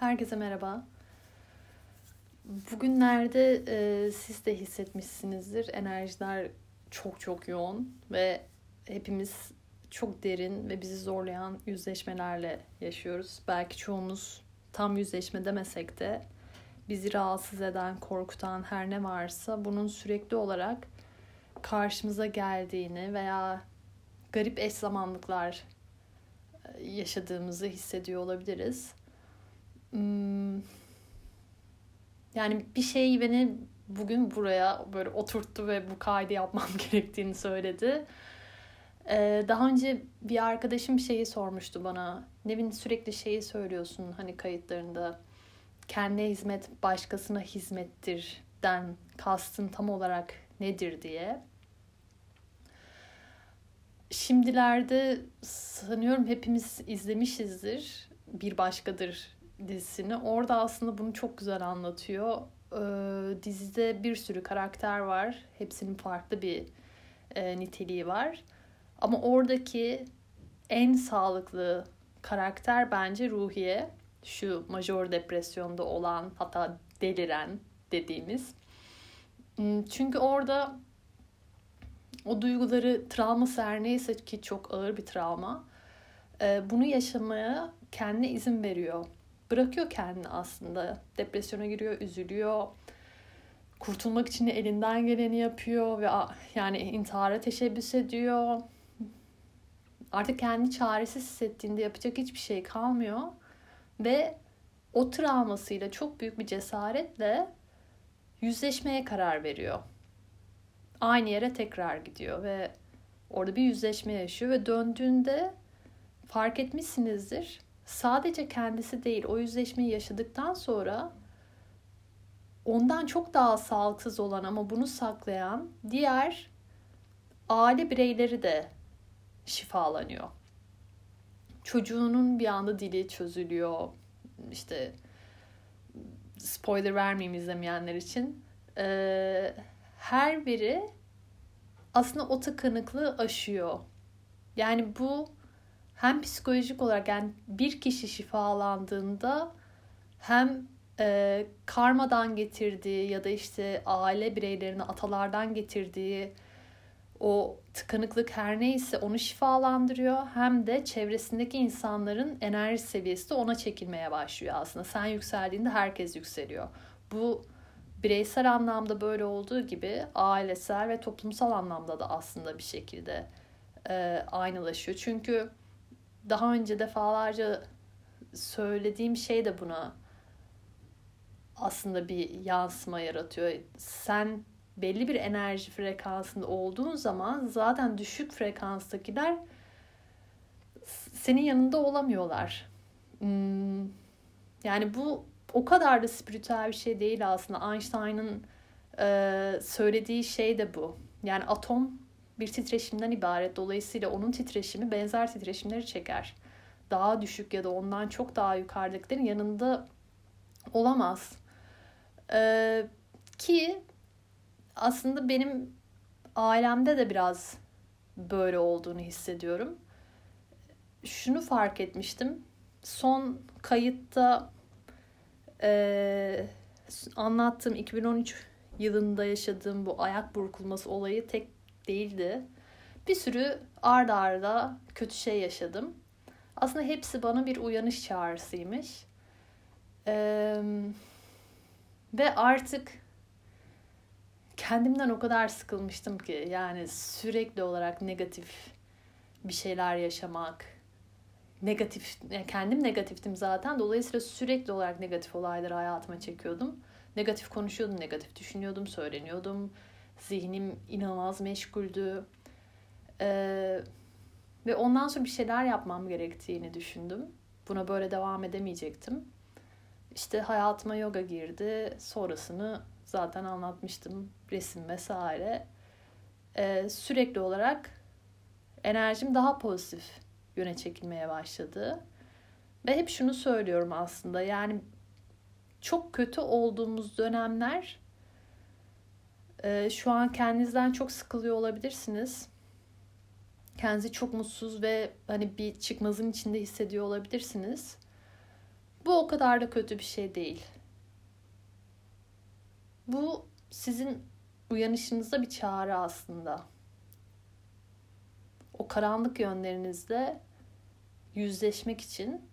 Herkese merhaba. Bugünlerde e, siz de hissetmişsinizdir. Enerjiler çok çok yoğun ve hepimiz çok derin ve bizi zorlayan yüzleşmelerle yaşıyoruz. Belki çoğumuz tam yüzleşme demesek de bizi rahatsız eden, korkutan her ne varsa bunun sürekli olarak karşımıza geldiğini veya garip eş zamanlıklar e, yaşadığımızı hissediyor olabiliriz. Hmm. Yani bir şey beni bugün buraya böyle oturttu ve bu kaydı yapmam gerektiğini söyledi. Ee, daha önce bir arkadaşım şeyi sormuştu bana. Nevin sürekli şeyi söylüyorsun hani kayıtlarında. Kendine hizmet başkasına hizmettir den kastın tam olarak nedir diye. Şimdilerde sanıyorum hepimiz izlemişizdir. Bir başkadır dizisini. Orada aslında bunu çok güzel anlatıyor. Ee, dizide bir sürü karakter var. Hepsinin farklı bir e, niteliği var. Ama oradaki en sağlıklı karakter bence Ruhiye. Şu major depresyonda olan hatta deliren dediğimiz. Hmm, çünkü orada o duyguları travması her neyse ki çok ağır bir travma. E, bunu yaşamaya kendine izin veriyor bırakıyor kendini aslında. Depresyona giriyor, üzülüyor. Kurtulmak için elinden geleni yapıyor ve yani intihara teşebbüs ediyor. Artık kendini çaresiz hissettiğinde yapacak hiçbir şey kalmıyor ve o travmasıyla çok büyük bir cesaretle yüzleşmeye karar veriyor. Aynı yere tekrar gidiyor ve orada bir yüzleşme yaşıyor ve döndüğünde fark etmişsinizdir sadece kendisi değil o yüzleşmeyi yaşadıktan sonra ondan çok daha sağlıksız olan ama bunu saklayan diğer aile bireyleri de şifalanıyor. Çocuğunun bir anda dili çözülüyor. İşte spoiler vermeyeyim izlemeyenler için. Ee, her biri aslında o tıkanıklığı aşıyor. Yani bu hem psikolojik olarak yani bir kişi şifalandığında hem e, karmadan getirdiği ya da işte aile bireylerine atalardan getirdiği o tıkanıklık her neyse onu şifalandırıyor hem de çevresindeki insanların enerji seviyesi de ona çekilmeye başlıyor aslında. Sen yükseldiğinde herkes yükseliyor. Bu bireysel anlamda böyle olduğu gibi ailesel ve toplumsal anlamda da aslında bir şekilde e, aynılaşıyor. Çünkü daha önce defalarca söylediğim şey de buna aslında bir yansıma yaratıyor. Sen belli bir enerji frekansında olduğun zaman zaten düşük frekanstakiler senin yanında olamıyorlar. Hmm, yani bu o kadar da spiritüel bir şey değil aslında. Einstein'ın söylediği şey de bu. Yani atom bir titreşimden ibaret. Dolayısıyla onun titreşimi benzer titreşimleri çeker. Daha düşük ya da ondan çok daha yukarıdakilerin yanında olamaz. Ee, ki aslında benim ailemde de biraz böyle olduğunu hissediyorum. Şunu fark etmiştim. Son kayıtta e, anlattığım 2013 yılında yaşadığım bu ayak burkulması olayı tek değildi. Bir sürü arda arda kötü şey yaşadım. Aslında hepsi bana bir uyanış çağrısıymış. Ee, ve artık kendimden o kadar sıkılmıştım ki yani sürekli olarak negatif bir şeyler yaşamak negatif kendim negatiftim zaten dolayısıyla sürekli olarak negatif olayları hayatıma çekiyordum negatif konuşuyordum negatif düşünüyordum söyleniyordum Zihnim inanılmaz meşguldü. Ee, ve ondan sonra bir şeyler yapmam gerektiğini düşündüm. Buna böyle devam edemeyecektim. İşte hayatıma yoga girdi. Sonrasını zaten anlatmıştım. Resim vesaire. Ee, sürekli olarak enerjim daha pozitif yöne çekilmeye başladı. Ve hep şunu söylüyorum aslında. Yani çok kötü olduğumuz dönemler ee, şu an kendinizden çok sıkılıyor olabilirsiniz. Kendinizi çok mutsuz ve hani bir çıkmazın içinde hissediyor olabilirsiniz. Bu o kadar da kötü bir şey değil. Bu sizin uyanışınızda bir çağrı aslında. O karanlık yönlerinizle yüzleşmek için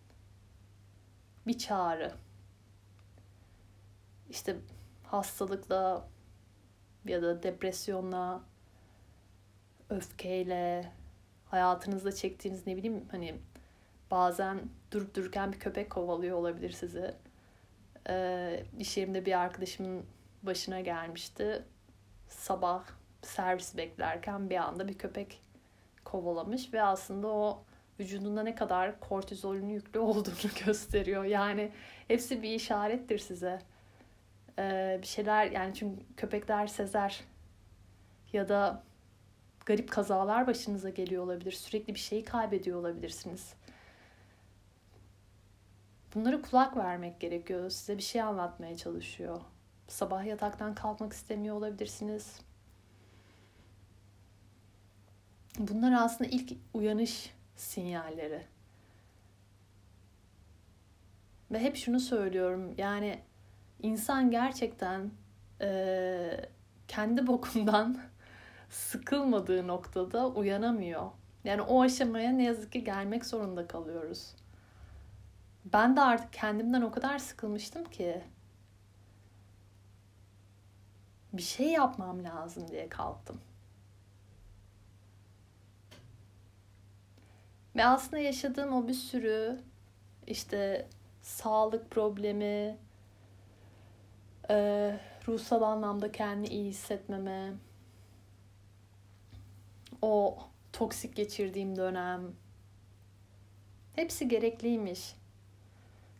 bir çağrı. İşte hastalıkla ya da depresyonla, öfkeyle, hayatınızda çektiğiniz ne bileyim hani bazen durup dururken bir köpek kovalıyor olabilir sizi. Ee, iş yerimde bir arkadaşımın başına gelmişti. Sabah servis beklerken bir anda bir köpek kovalamış ve aslında o vücudunda ne kadar kortizolün yüklü olduğunu gösteriyor. Yani hepsi bir işarettir size. Ee, bir şeyler yani çünkü köpekler sezer ya da garip kazalar başınıza geliyor olabilir. Sürekli bir şeyi kaybediyor olabilirsiniz. Bunlara kulak vermek gerekiyor. Size bir şey anlatmaya çalışıyor. Sabah yataktan kalkmak istemiyor olabilirsiniz. Bunlar aslında ilk uyanış sinyalleri. Ve hep şunu söylüyorum. Yani insan gerçekten e, kendi bokundan sıkılmadığı noktada uyanamıyor. Yani o aşamaya ne yazık ki gelmek zorunda kalıyoruz. Ben de artık kendimden o kadar sıkılmıştım ki bir şey yapmam lazım diye kalktım. Ve aslında yaşadığım o bir sürü işte sağlık problemi, e, ruhsal anlamda kendini iyi hissetmeme, o toksik geçirdiğim dönem hepsi gerekliymiş.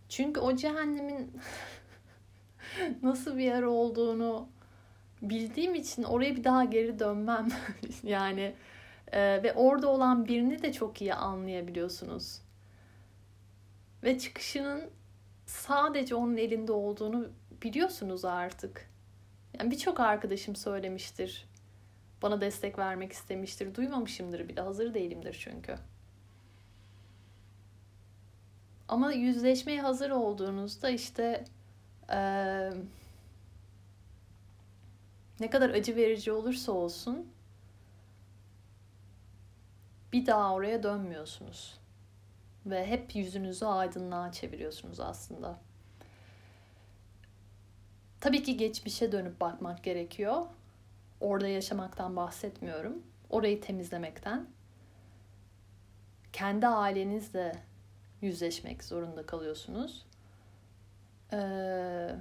Çünkü o cehennemin nasıl bir yer olduğunu bildiğim için oraya bir daha geri dönmem. yani e, ve orada olan birini de çok iyi anlayabiliyorsunuz. Ve çıkışının sadece onun elinde olduğunu biliyorsunuz artık. Yani birçok arkadaşım söylemiştir. Bana destek vermek istemiştir. Duymamışımdır bile. Hazır değilimdir çünkü. Ama yüzleşmeye hazır olduğunuzda işte ee, ne kadar acı verici olursa olsun bir daha oraya dönmüyorsunuz. Ve hep yüzünüzü aydınlığa çeviriyorsunuz aslında. Tabii ki geçmişe dönüp bakmak gerekiyor. Orada yaşamaktan bahsetmiyorum. Orayı temizlemekten. Kendi ailenizle yüzleşmek zorunda kalıyorsunuz. Ee,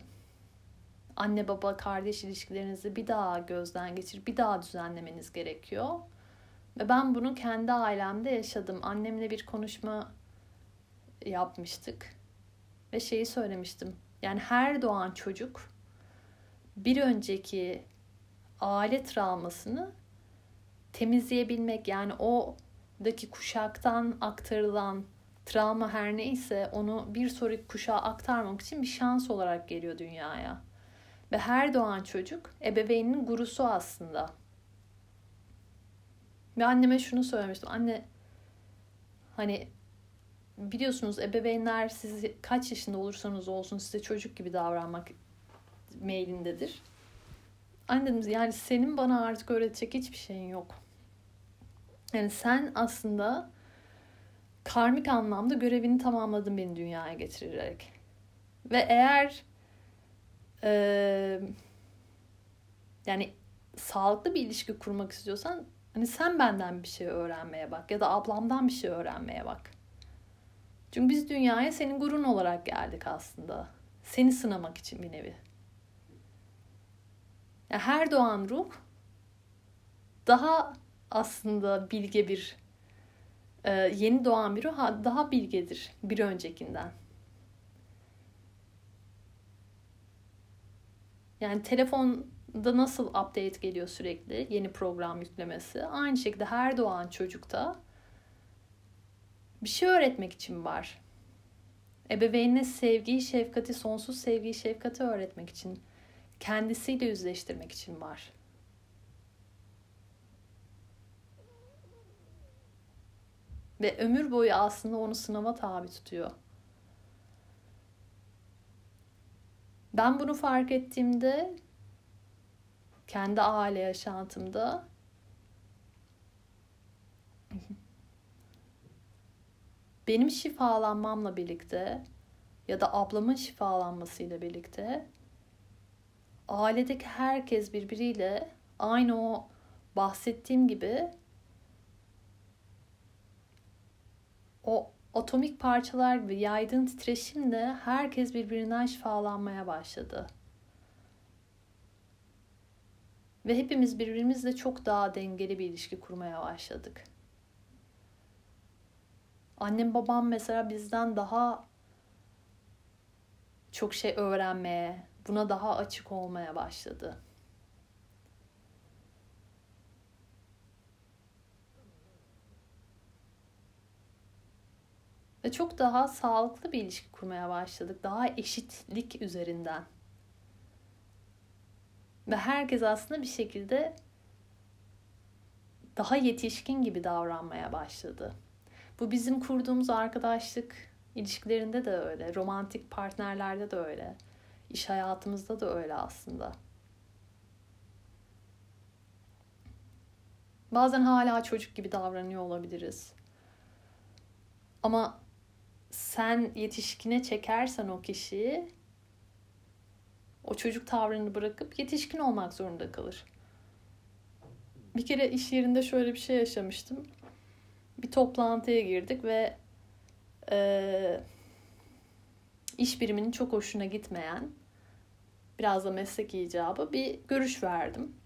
anne baba kardeş ilişkilerinizi bir daha gözden geçir, bir daha düzenlemeniz gerekiyor. Ve ben bunu kendi ailemde yaşadım. Annemle bir konuşma yapmıştık. Ve şeyi söylemiştim. Yani her doğan çocuk bir önceki aile travmasını temizleyebilmek yani o daki kuşaktan aktarılan travma her neyse onu bir sonraki kuşağa aktarmak için bir şans olarak geliyor dünyaya. Ve her doğan çocuk ebeveyninin gurusu aslında. Ve anneme şunu söylemiştim. Anne hani biliyorsunuz ebeveynler siz kaç yaşında olursanız olsun size çocuk gibi davranmak meylindedir. Anne dedim yani senin bana artık öğretecek hiçbir şeyin yok. Yani sen aslında karmik anlamda görevini tamamladın beni dünyaya getirerek. Ve eğer e, yani sağlıklı bir ilişki kurmak istiyorsan hani sen benden bir şey öğrenmeye bak ya da ablamdan bir şey öğrenmeye bak. Çünkü biz dünyaya senin gurun olarak geldik aslında. Seni sınamak için bir nevi. Yani her doğan ruh daha aslında bilge bir e, yeni doğan bir ruh daha bilgedir bir öncekinden. Yani telefonda nasıl update geliyor sürekli yeni program yüklemesi aynı şekilde her doğan çocukta bir şey öğretmek için var. Ebeveynine sevgiyi, şefkati, sonsuz sevgiyi, şefkati öğretmek için kendisiyle yüzleştirmek için var. Ve ömür boyu aslında onu sınava tabi tutuyor. Ben bunu fark ettiğimde kendi aile yaşantımda benim şifalanmamla birlikte ya da ablamın şifalanmasıyla birlikte ailedeki herkes birbiriyle aynı o bahsettiğim gibi o atomik parçalar gibi yaydığın titreşimle herkes birbirinden şifalanmaya başladı. Ve hepimiz birbirimizle çok daha dengeli bir ilişki kurmaya başladık. Annem babam mesela bizden daha çok şey öğrenmeye, buna daha açık olmaya başladı. Ve çok daha sağlıklı bir ilişki kurmaya başladık. Daha eşitlik üzerinden. Ve herkes aslında bir şekilde daha yetişkin gibi davranmaya başladı. Bu bizim kurduğumuz arkadaşlık ilişkilerinde de öyle, romantik partnerlerde de öyle, iş hayatımızda da öyle aslında. Bazen hala çocuk gibi davranıyor olabiliriz. Ama sen yetişkine çekersen o kişiyi o çocuk tavrını bırakıp yetişkin olmak zorunda kalır. Bir kere iş yerinde şöyle bir şey yaşamıştım. Bir toplantıya girdik ve e, iş biriminin çok hoşuna gitmeyen biraz da meslek icabı bir görüş verdim.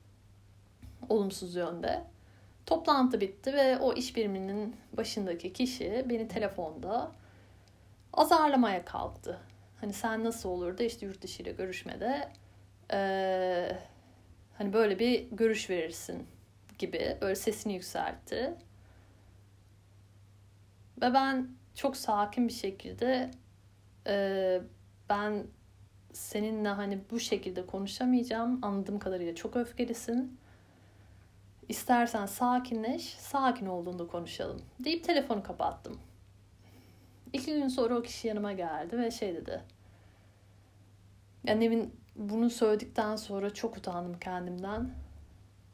Olumsuz yönde. Toplantı bitti ve o iş biriminin başındaki kişi beni telefonda azarlamaya kalktı. Hani sen nasıl olur da işte yurt dışı ile görüşmede ee, hani böyle bir görüş verirsin gibi böyle sesini yükseltti. Ve ben çok sakin bir şekilde e, ben seninle hani bu şekilde konuşamayacağım. Anladığım kadarıyla çok öfkelisin. İstersen sakinleş, sakin olduğunda konuşalım deyip telefonu kapattım. İki gün sonra o kişi yanıma geldi ve şey dedi. Annemin bunu söyledikten sonra çok utandım kendimden.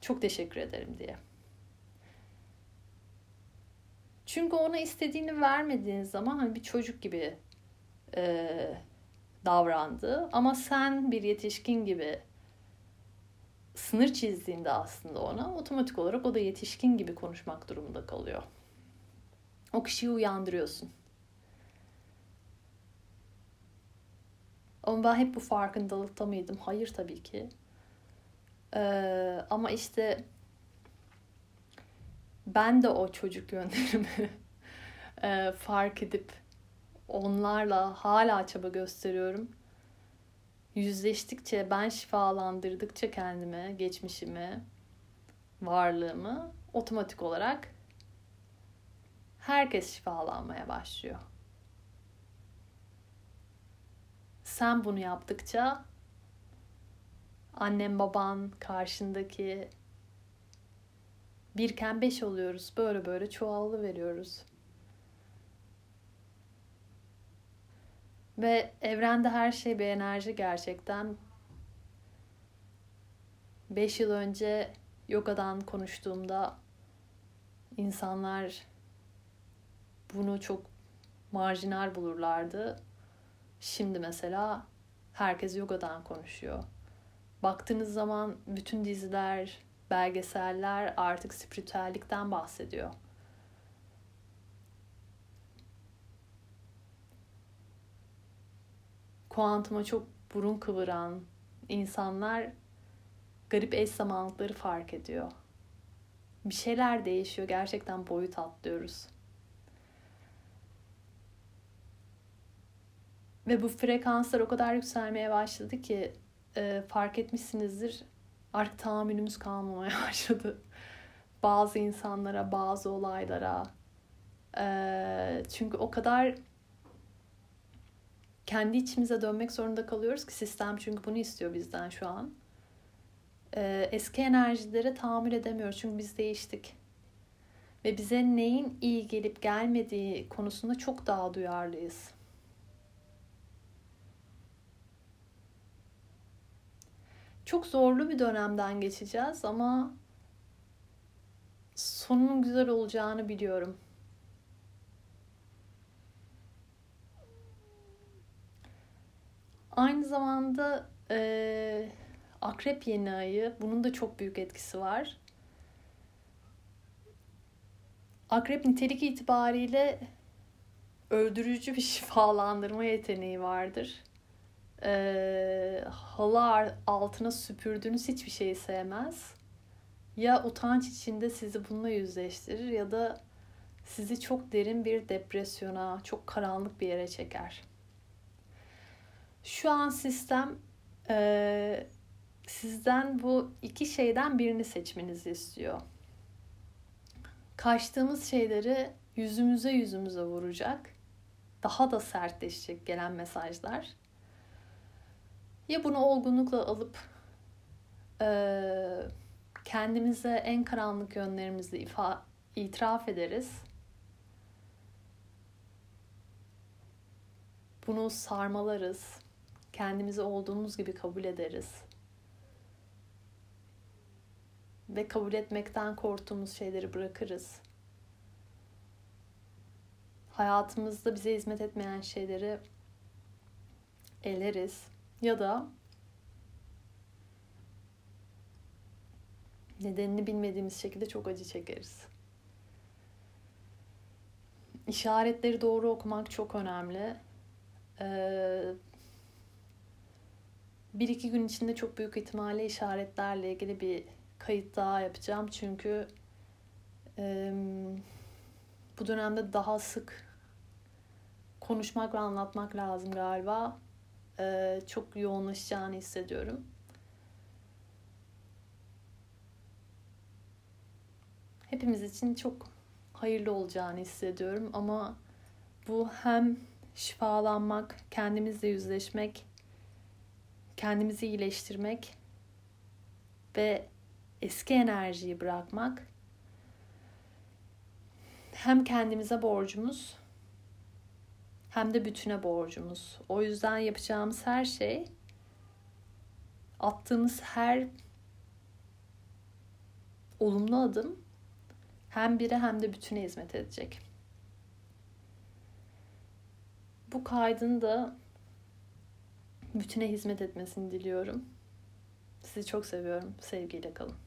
Çok teşekkür ederim diye. Çünkü ona istediğini vermediğin zaman hani bir çocuk gibi e, davrandı. Ama sen bir yetişkin gibi sınır çizdiğinde aslında ona otomatik olarak o da yetişkin gibi konuşmak durumunda kalıyor. O kişiyi uyandırıyorsun. Ama ben hep bu farkındalıkta mıydım? Hayır tabii ki. Ee, ama işte ben de o çocuk yönlerimi e, fark edip onlarla hala çaba gösteriyorum. Yüzleştikçe, ben şifalandırdıkça kendime, geçmişimi, varlığımı otomatik olarak herkes şifalanmaya başlıyor. Sen bunu yaptıkça annem baban karşındaki birken beş oluyoruz. Böyle böyle çoğalı veriyoruz. Ve evrende her şey bir enerji gerçekten. Beş yıl önce yogadan konuştuğumda insanlar bunu çok marjinal bulurlardı. Şimdi mesela herkes yogadan konuşuyor. Baktığınız zaman bütün diziler, belgeseller artık spiritüellikten bahsediyor. Kuantuma çok burun kıvıran insanlar garip eş zamanlıkları fark ediyor. Bir şeyler değişiyor. Gerçekten boyut atlıyoruz. Ve bu frekanslar o kadar yükselmeye başladı ki e, fark etmişsinizdir artık tahammülümüz kalmamaya başladı. Bazı insanlara, bazı olaylara. E, çünkü o kadar kendi içimize dönmek zorunda kalıyoruz ki sistem çünkü bunu istiyor bizden şu an. E, eski enerjilere tahammül edemiyoruz çünkü biz değiştik. Ve bize neyin iyi gelip gelmediği konusunda çok daha duyarlıyız. Çok zorlu bir dönemden geçeceğiz ama sonunun güzel olacağını biliyorum. Aynı zamanda e, akrep yeni ayı bunun da çok büyük etkisi var. Akrep nitelik itibariyle öldürücü bir şifalandırma yeteneği vardır. Ee, halı altına süpürdüğünüz hiçbir şeyi sevmez. Ya utanç içinde sizi bununla yüzleştirir ya da sizi çok derin bir depresyona, çok karanlık bir yere çeker. Şu an sistem e, sizden bu iki şeyden birini seçmenizi istiyor. Kaçtığımız şeyleri yüzümüze yüzümüze vuracak. Daha da sertleşecek gelen mesajlar. Ya bunu olgunlukla alıp e, kendimize en karanlık yönlerimizi ifa, itiraf ederiz. Bunu sarmalarız. Kendimizi olduğumuz gibi kabul ederiz. Ve kabul etmekten korktuğumuz şeyleri bırakırız. Hayatımızda bize hizmet etmeyen şeyleri eleriz. Ya da nedenini bilmediğimiz şekilde çok acı çekeriz. İşaretleri doğru okumak çok önemli. Ee, bir iki gün içinde çok büyük ihtimalle işaretlerle ilgili bir kayıt daha yapacağım. Çünkü e, bu dönemde daha sık konuşmak ve anlatmak lazım galiba. E, çok yoğunlaşacağını hissediyorum. Hepimiz için çok hayırlı olacağını hissediyorum ama bu hem şifalanmak, kendimizle yüzleşmek, kendimizi iyileştirmek ve eski enerjiyi bırakmak hem kendimize borcumuz hem de bütüne borcumuz. O yüzden yapacağımız her şey attığımız her olumlu adım hem bire hem de bütüne hizmet edecek. Bu kaydın da bütüne hizmet etmesini diliyorum. Sizi çok seviyorum. Sevgiyle kalın.